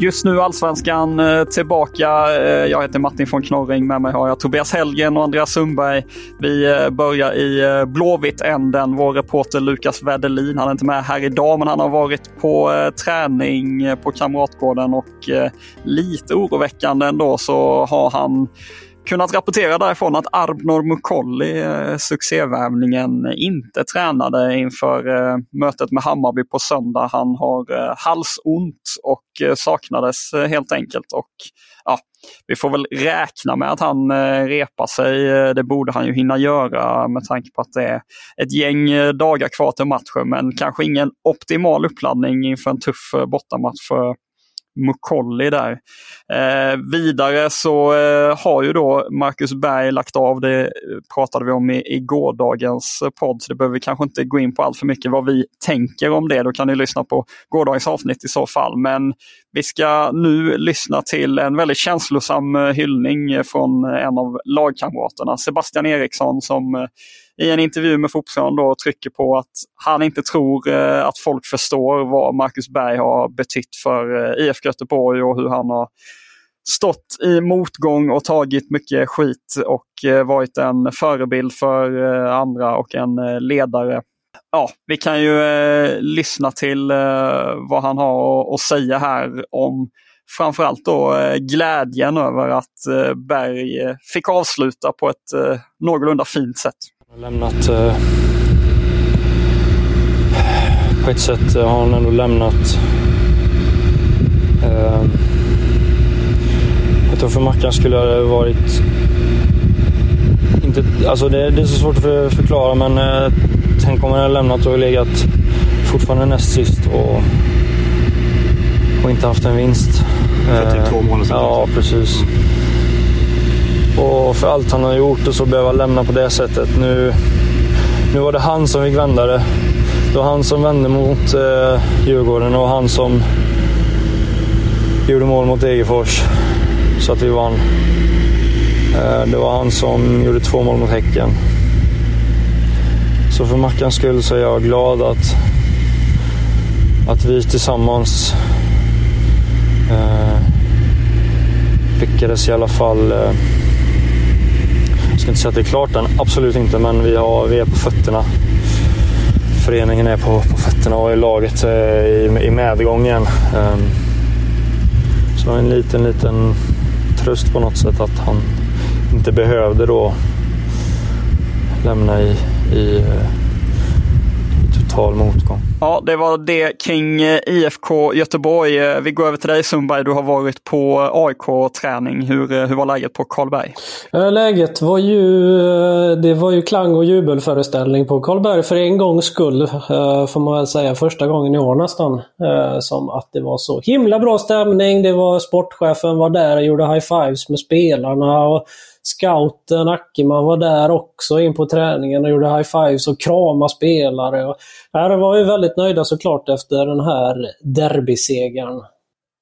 Just nu Allsvenskan eh, tillbaka. Eh, jag heter Martin von Knorring. Med mig har jag Tobias Hellgren och Andreas Sundberg. Vi eh, börjar i Blåvitt-änden. Vår reporter Lukas Wedelin, han är inte med här idag, men han har varit på träning på Kamratgården och lite oroväckande ändå så har han kunnat rapportera därifrån att Arbnor Mukolli, eh, succévärvningen, inte tränade inför eh, mötet med Hammarby på söndag. Han har eh, halsont och saknades helt enkelt. Och ja, Vi får väl räkna med att han repar sig. Det borde han ju hinna göra med tanke på att det är ett gäng dagar kvar till matchen. Men kanske ingen optimal uppladdning inför en tuff bortamatch för Mukolli där. Eh, vidare så eh, har ju då Marcus Berg lagt av, det pratade vi om i, i gårdagens podd, så det behöver vi kanske inte gå in på allt för mycket vad vi tänker om det. Då kan ni lyssna på gårdagens avsnitt i så fall. Men vi ska nu lyssna till en väldigt känslosam eh, hyllning från en av lagkamraterna, Sebastian Eriksson, som eh, i en intervju med Fotbollskanalen då trycker på att han inte tror eh, att folk förstår vad Marcus Berg har betytt för eh, IFK Göteborg och hur han har stått i motgång och tagit mycket skit och eh, varit en förebild för eh, andra och en eh, ledare. Ja, vi kan ju eh, lyssna till eh, vad han har att, säga här om framförallt då eh, glädjen över att eh, Berg eh, fick avsluta på ett eh, någorlunda fint sätt. Jag har lämnat... Eh, på ett sätt har han ändå lämnat... Eh, jag tror för Mackan skulle det varit... Inte, alltså det, det är så svårt att för- förklara men eh, tänk om han hade lämnat och legat fortfarande näst sist och, och inte haft en vinst. För typ Eh, två månader sedan. Ja, precis. Och för allt han har gjort och så behöva lämna på det sättet. Nu, nu var det han som fick vända det. Det var han som vände mot eh, Djurgården och han som gjorde mål mot Degerfors så att vi vann. Eh, det var han som gjorde två mål mot Häcken. Så för Mackans skull så är jag glad att, att vi tillsammans eh, lyckades i alla fall eh, jag ska inte säga att det är klart än, absolut inte, men vi, har, vi är på fötterna. Föreningen är på, på fötterna och laget i, i medgången. Ehm, så en liten, liten tröst på något sätt att han inte behövde då lämna i, i eh, total motgång. Ja, det var det kring eh, IFK Göteborg. Eh, Vi går över till dig Sundberg. Du har varit på AIK-träning. Hur, eh, hur var läget på Karlberg? Läget var ju, det var ju klang och jubelföreställning på Karlberg för en gångs skull. Får man väl säga. Första gången i år nästan. Som att det var så himla bra stämning. Det var sportchefen var där och gjorde high-fives med spelarna. Och scouten Ackerman var där också in på träningen och gjorde high-fives och kramade spelare. Och, de var ju väldigt nöjda såklart efter den här derbysegern.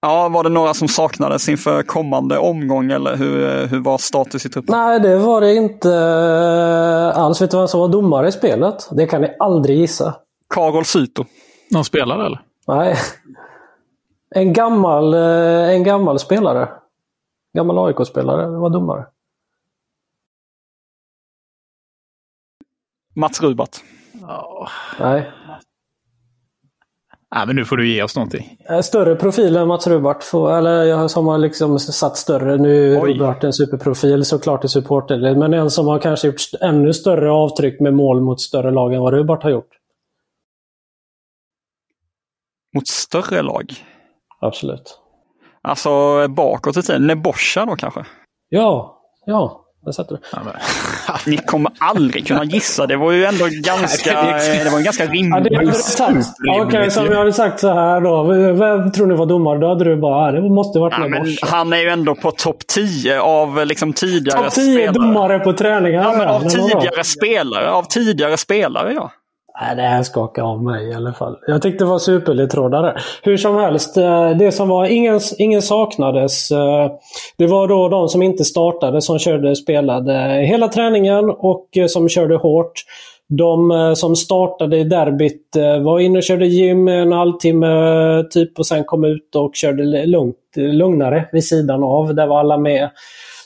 Ja, var det några som saknades inför kommande omgång eller hur, hur var status i truppen? Nej, det var det inte eh, alls. Vet du vem som var domare i spelet? Det kan ni aldrig gissa. Karol Syto. Någon spelare eller? Nej. En gammal, eh, en gammal spelare. Gammal AIK-spelare var domare. Mats Rubart. Nej. Nej, men nu får du ge oss någonting. Eh, Större profil än Mats Rubart. Får- Eller jag som har liksom satt större. Nu är Oj. Rubart en superprofil såklart i supporterled. Men en som har kanske gjort ännu större avtryck med mål mot större lag än vad Rubart har gjort. Mot större lag. Absolut. Alltså bakåt i tiden. Neboscha då kanske? Ja, ja. Där satte du. Ja, men, Ni kommer aldrig kunna gissa. Det var ju ändå ganska, det var en ganska Ja, rimlig sagt. Okej, så om jag hade sagt så här då. Vem tror ni var domare? Då hade du bara, "Ah, det måste varit Ja, men han är ju ändå på topp 10 av liksom tidigare Topp 10 spelare. domare på träningar. Ja, men av tidigare spelare. Av tidigare spelare, ja. Nej, det här skakar av mig i alla fall. Jag tyckte det var superledtrådare. Hur som helst, eh, det som var, ingen, ingen saknades. Eh, det var då de som inte startade som körde, spelade hela träningen och eh, som körde hårt. De som startade i derbyt var inne och körde gym en halvtimme typ och sen kom ut och körde lugnt, lugnare vid sidan av. Där var alla med.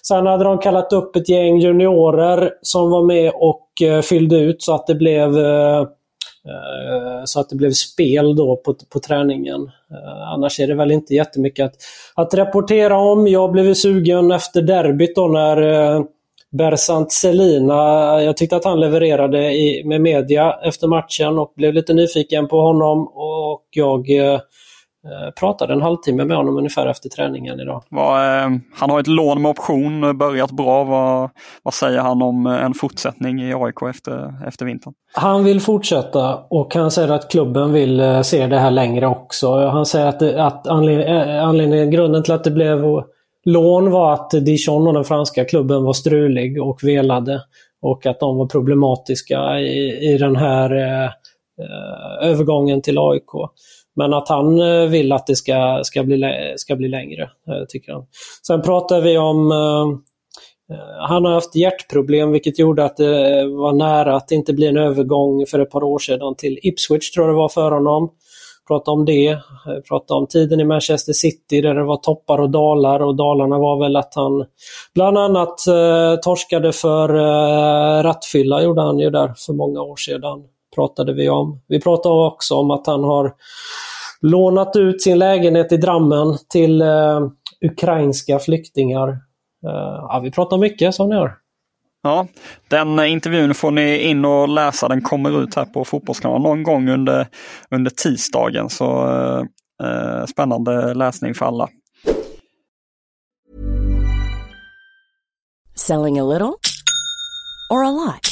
Sen hade de kallat upp ett gäng juniorer som var med och fyllde ut så att det blev eh, Eh, så att det blev spel då på, på träningen. Eh, annars är det väl inte jättemycket att, att rapportera om. Jag blev sugen efter derbyt då när eh, Bersant Selina, jag tyckte att han levererade i, med media efter matchen och blev lite nyfiken på honom och jag eh, pratade en halvtimme med honom ungefär efter träningen idag. Var, eh, han har ett lån med option, börjat bra. Vad, vad säger han om eh, en fortsättning i AIK efter, efter vintern? Han vill fortsätta och han säger att klubben vill eh, se det här längre också. Han säger att, det, att anledning, eh, anledningen, grunden till att det blev lån var att Dijon och den franska klubben var strulig och velade. Och att de var problematiska i, i den här eh, eh, övergången till AIK. Men att han eh, vill att det ska, ska, bli, ska bli längre, eh, tycker han. Sen pratar vi om eh, Han har haft hjärtproblem vilket gjorde att det var nära att det inte blir en övergång för ett par år sedan till Ipswich tror jag det var för honom. Prata om det. Prata om tiden i Manchester City där det var toppar och dalar och dalarna var väl att han bland annat eh, torskade för eh, rattfylla gjorde han ju där för många år sedan. Pratade vi om. Vi pratade också om att han har lånat ut sin lägenhet i Drammen till eh, ukrainska flyktingar. Eh, ja, vi pratar mycket som ni hör. Ja, den intervjun får ni in och läsa. Den kommer ut här på Fotbollskanalen någon gång under, under tisdagen. Så eh, eh, spännande läsning för alla. Selling a little or a lot?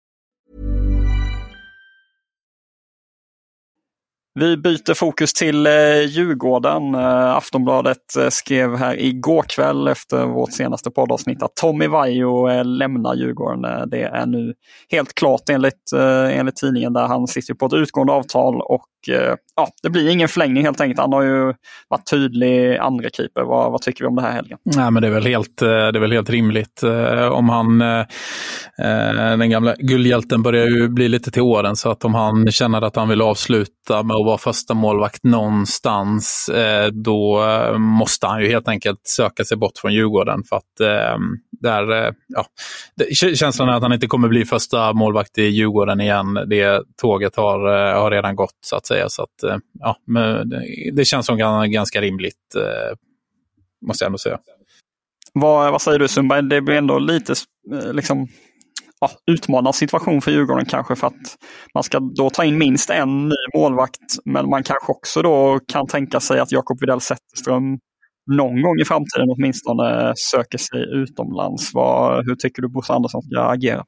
Vi byter fokus till eh, Djurgården. Eh, Aftonbladet eh, skrev här igår kväll efter vårt senaste poddavsnitt att Tommy Vaiho lämnar Djurgården. Det är nu helt klart enligt, enligt tidningen där han sitter på ett utgående avtal och ja, det blir ingen förlängning helt enkelt. Han har ju varit tydlig andra keeper. Vad, vad tycker vi om det här helgen? Nej, men det är väl helt, det är väl helt rimligt. Om han, den gamla guldhjälten börjar ju bli lite till åren, så att om han känner att han vill avsluta med att vara första målvakt någonstans, eh, då eh, måste han ju helt enkelt söka sig bort från Djurgården. För att ehm, där, eh, ja, känslan är att han inte kommer bli första målvakt i Djurgården igen. Det tåget har, har redan gått så att säga. Så att, ja, det, det känns som ganska rimligt, måste jag ändå säga. Vad, vad säger du Sundberg? Det blir ändå lite liksom, ja, utmanarsituation för Djurgården kanske för att man ska då ta in minst en ny målvakt. Men man kanske också då kan tänka sig att Jakob Widell Zetterström någon gång i framtiden åtminstone söker sig utomlands. Vad, hur tycker du Bosse Andersson ska agera?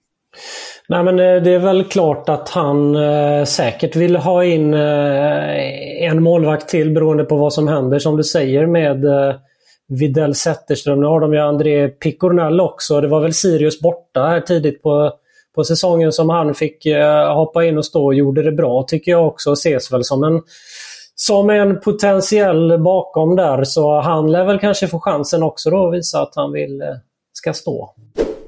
Nej men eh, det är väl klart att han eh, säkert vill ha in eh, en målvakt till beroende på vad som händer som du säger med eh, Videll Zetterström. Nu har de ju André Picornell också. Det var väl Sirius borta här tidigt på, på säsongen som han fick eh, hoppa in och stå och gjorde det bra tycker jag också. Ses väl som en, som en potentiell bakom där. Så han lär väl kanske få chansen också då att visa att han vill eh, ska stå.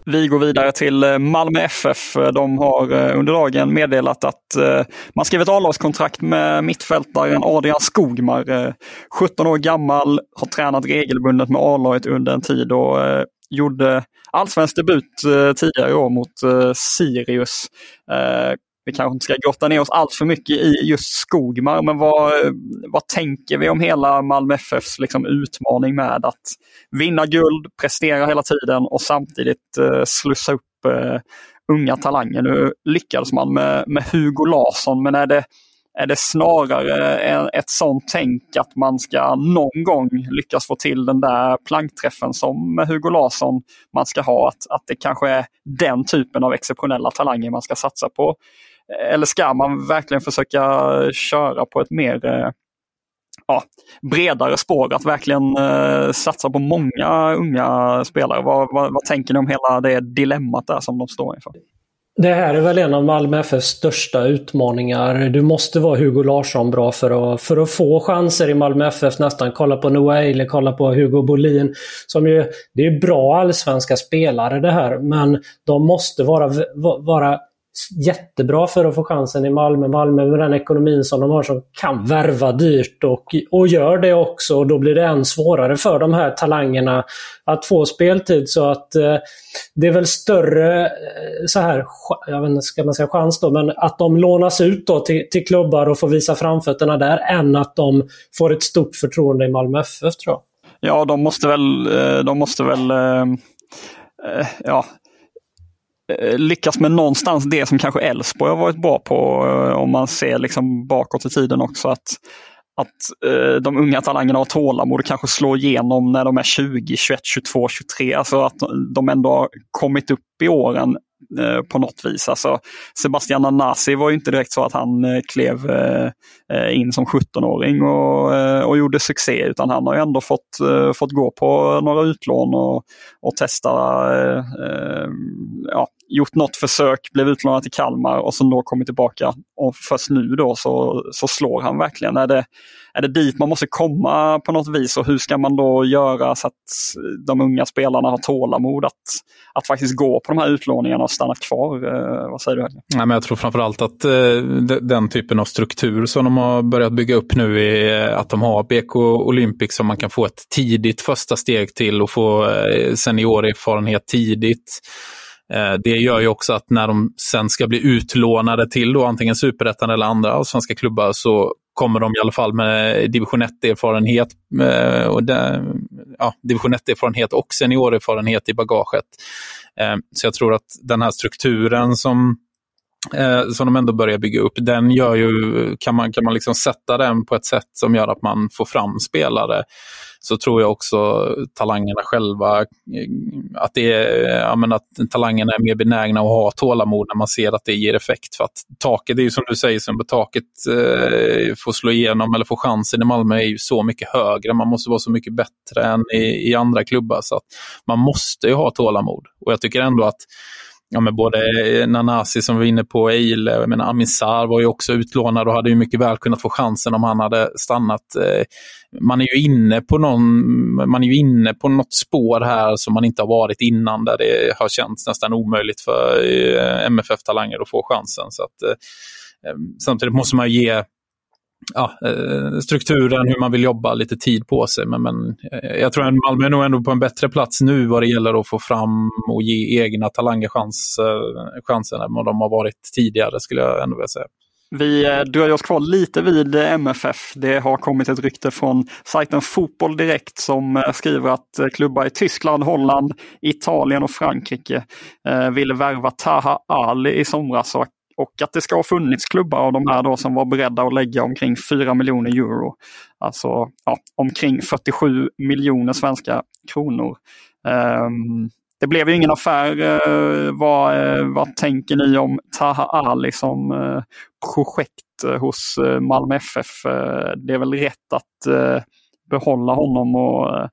Vi går vidare till eh, Malmö FF. De har eh, under dagen meddelat att eh, man skrivit avlagskontrakt med mittfältaren Adrian Skogmar. Eh, 17 år gammal, har tränat regelbundet med A-laget under en tid och gjorde allsvensk debut tidigare i år mot Sirius. Vi kanske inte ska grotta ner oss allt för mycket i just Skogmar, men vad, vad tänker vi om hela Malmö FFs liksom utmaning med att vinna guld, prestera hela tiden och samtidigt eh, slussa upp eh, unga talanger? Nu lyckades man med, med Hugo Larsson, men är det, är det snarare ett sånt tänk att man ska någon gång lyckas få till den där plankträffen som med Hugo Larsson man ska ha? Att, att det kanske är den typen av exceptionella talanger man ska satsa på. Eller ska man verkligen försöka köra på ett mer eh, ja, bredare spår, att verkligen eh, satsa på många unga spelare? Vad, vad, vad, tänker ni om hela det dilemmat där som de står inför? Det här är väl en av Malmö FFs största utmaningar. Du måste vara Hugo Larsson bra för att, för att få chanser i Malmö FF nästan. Kolla på Noah Eile, kolla på Hugo Bolin. Som ju, det är bra allsvenska spelare det här, men de måste vara, vara jättebra för att få chansen i Malmö. Malmö med den ekonomin som de har som kan värva dyrt och, och gör det också. Och då blir det än svårare för de här talangerna att få speltid. Så att eh, det är väl större, eh, så här, jag vet inte, ska man säga chans då, men att de lånas ut då till, till klubbar och får visa framfötterna där än att de får ett stort förtroende i Malmö FF tror jag. Ja, de måste väl, eh, de måste väl eh, ja, Eh, lyckas med någonstans det som kanske Elfsborg har varit bra på eh, om man ser liksom bakåt i tiden också. Att, att eh, de unga talangerna har tålamod och kanske slår igenom när de är 20, 21, 22, 23. Alltså att de ändå har kommit upp i åren Eh, på något vis. Alltså, Sebastian Nanasi var ju inte direkt så att han eh, klev eh, eh in som 17-åring och, eh, och gjorde succé utan han har ju ändå fått, eh, fått gå på några utlån och, och testa, ja, gjort något försök, blev utlånad till Kalmar och sen då kommit tillbaka och först nu då så, så slår han verkligen. Är det, är det dit man måste komma på något vis och hur ska man då göra så att de unga spelarna har tålamod att, att faktiskt gå på de här utlåningarna och stanna kvar? Eh, vad säger du? Nej, men jag tror framförallt att eh, den typen av struktur som de har börjat bygga upp nu är eh, att de har BK Olympic som man kan få ett tidigt första steg till och få eh, seniorerfarenhet tidigt. Eh, det gör ju också att när de sen ska bli utlånade till då antingen superettan eller andra svenska klubbar så kommer de i alla fall med division 1-erfarenhet eh, och ja, division 1-erfarenhet och seniorerfarenhet i bagaget. Eh, så jag tror att den här strukturen som som de ändå börjar bygga upp, den gör ju, kan man, kan man liksom sätta den på ett sätt som gör att man får fram spelare så tror jag också talangerna själva, eh, att, det är, ja, att talangerna är mer benägna att ha tålamod när man ser att det ger effekt. För att taket, det är ju som du säger, som taket eh, får slå igenom eller får chansen i Malmö är ju så mycket högre. Man måste vara så mycket bättre än i, i andra klubbar. Så att man måste ju ha tålamod. Och jag tycker ändå att ja, men både eh, Nanasi som vi var inne på, Eile, jag menar Amin var ju också utlånad och hade ju mycket väl kunnat få chansen om han hade stannat. Eh, man är ju inne på, någon, man är ju inne på något spår här som man inte har varit innan där det har känts nästan omöjligt för eh, MFF-talanger att få chansen. Så att, samtidigt måste man ge ja, eh, strukturen, hur man vill jobba, lite tid på sig. Men, men eh, jag tror att Malmö är nog ändå på en bättre plats nu vad det gäller att få fram och ge egna talanger chans, chansen än vad de har varit tidigare, skulle jag ändå vilja säga. Vi eh, dröjer oss kvar lite vid MFF. Det har kommit ett rykte från sajten Fotboll Direkt som skriver att klubbar i Tyskland, Holland, Italien och Frankrike ville värva Taha Ali i somras och och att det ska ha funnits klubbar av de här då som var beredda att lägga omkring 4 miljoner euro. Alltså ja, omkring 47 miljoner svenska kronor. Um, det blev ju ingen affär. Uh, vad, uh, vad tänker ni om Taha Ali som uh, projekt hos Malmö FF? det är väl rätt att behålla honom och,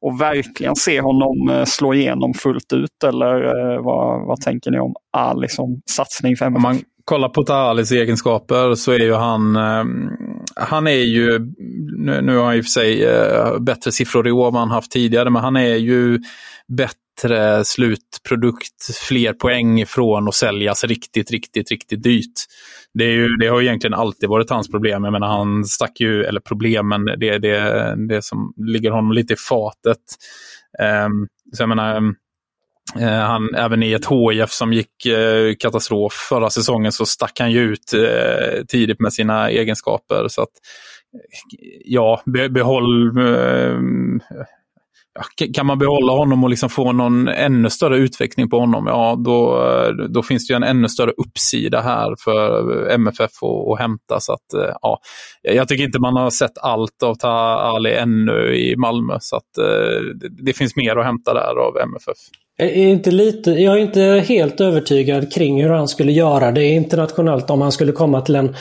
och verkligen se honom slå igenom fullt ut? Eller vad, vad tänker ni om Ali som satsning för MFF? kollar på Tahalis egenskaper så är ju han, ehm, han är ju, nu, har han i och för sig eh, bättre siffror i år än han haft tidigare, men han är ju bättre slutprodukt, fler poäng ifrån och säljas riktigt, riktigt, riktigt dyrt. Det, är ju, det har ju egentligen alltid varit hans problem. Jag menar, han stack ju, eller problemen, det, det, det som ligger honom lite i fatet. Um, så jag menar, Eh, han, även i ett HIF som gick eh, katastrof förra säsongen så stack han ju ut eh, tidigt med sina egenskaper. Så att, ja, be, behåll... Eh, kan man behålla honom och liksom få någon ännu större utveckling på honom, ja då, eh, då finns det ju en ännu större uppsida här för MFF att, att hämta. Så att, eh, ja, jag tycker inte man har sett allt av Ta Ali ännu i Malmö, så att, eh, det, det finns mer att hämta där av MFF. Är inte lite, jag är inte helt övertygad kring hur han skulle göra det internationellt om han skulle komma till en,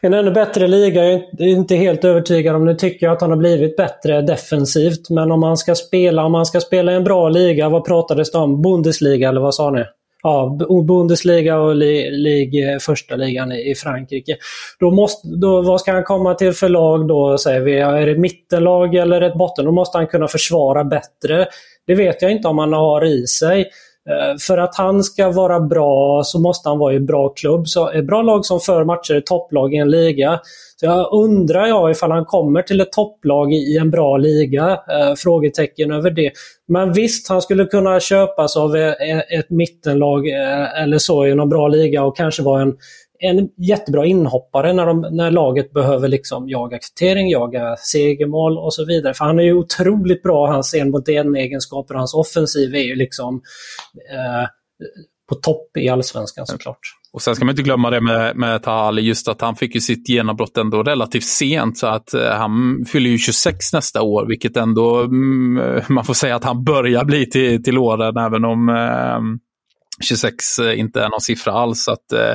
en ännu bättre liga. Jag är inte helt övertygad om Nu tycker jag att han har blivit bättre defensivt. Men om han ska spela, om han ska spela i en bra liga, vad pratades det om? Bundesliga eller vad sa ni? Ja, Bundesliga och lig, första ligan i Frankrike. Då måste, då, vad ska han komma till för lag då? Säger vi, är det mittenlag eller ett botten? Då måste han kunna försvara bättre. Det vet jag inte om han har i sig. Eh, för att han ska vara bra så måste han vara i bra klubb. Så ett bra lag som för matcher är topplag i en liga. Så jag undrar jag ifall han kommer till ett topplag i en bra liga. Eh, frågetecken över det. Men visst, han skulle kunna köpas av eh, ett mittenlag eh, eller så i någon bra liga och kanske vara en en jättebra inhoppare när, de, när laget behöver liksom jaga kvittering, jaga segermål och så vidare. För han är ju otroligt bra, hans en mot en egenskaper, hans offensiv är ju liksom eh, på topp i allsvenskan såklart. Och sen ska man inte glömma det med, med Tahali, just att han fick ju sitt genombrott ändå relativt sent. Så att eh, han fyller ju 26 nästa år, vilket ändå, mm, man får säga att han börjar bli till, till åren, även om eh, 26 inte är någon siffra alls. Så att, eh,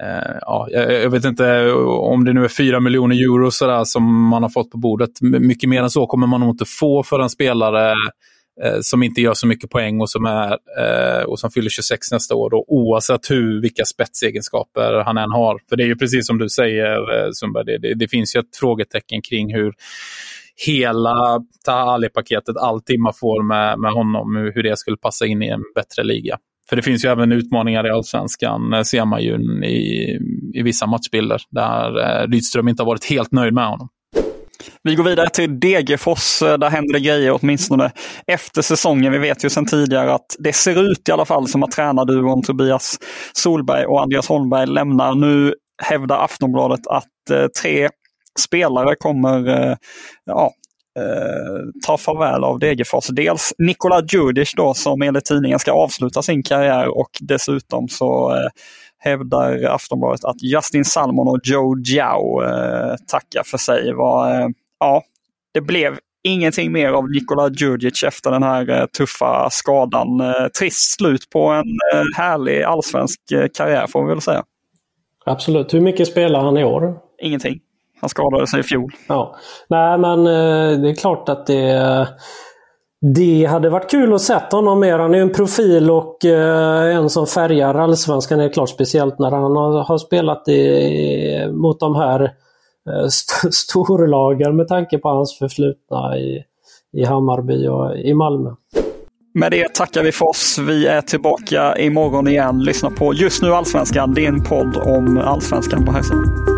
Eh, ja, jag, vet inte om det nu är 4 miljoner euro sådär, som man har fått på bordet. Mycket mer än så kommer man nog inte få för en spelare eh, som inte gör så mycket poäng och som, är, eh, och som fyller 26 nästa år. Då, oavsett hur, vilka spetsegenskaper han än har. För det är ju precis som du säger Sundberg, det, det, det finns ju ett frågetecken kring hur hela Tahali-paketet, all man får med, med honom, hur det skulle passa in i en bättre liga. För det finns ju även utmaningar i allsvenskan, eh, ser man ju i, i vissa matchbilder, där eh, Rydström inte har varit helt nöjd med honom. Vi går vidare till Degerfors. Eh, där händer det grejer åtminstone efter säsongen. Vi vet ju sedan tidigare att det ser ut i alla fall som att tränarduon Tobias Solberg och Andreas Holmberg lämnar. Nu hävdar Aftonbladet att tre spelare kommer ja, eh, tar farväl av Degerfors. Dels Nikola Djurdjic då som enligt tidningen ska avsluta sin karriär och dessutom så eh, hävdar Aftonbladet att Justin Salmon och Joe Giao eh, tackar för sig. Var, ja, det blev ingenting mer av Nikola Djurdjic efter den här tuffa skadan. Trist slut på en härlig allsvensk karriär får vi väl säga. Absolut. Hur mycket spelar han i år? Ingenting. Han skadade sig i fjol. Ja. Nej, men eh, det är klart att det... Det hade varit kul att se honom mer. Han är en profil och eh, en som färgar allsvenskan. Är klart speciellt när han har, spelat i, mot de här eh, st storlagen med tanke på hans förflutna i, i Hammarby och i Malmö. Med det tackar vi för oss. Vi är tillbaka imorgon igen. Lyssna på Just nu Allsvenskan, din podd om Allsvenskan på Herrsidan.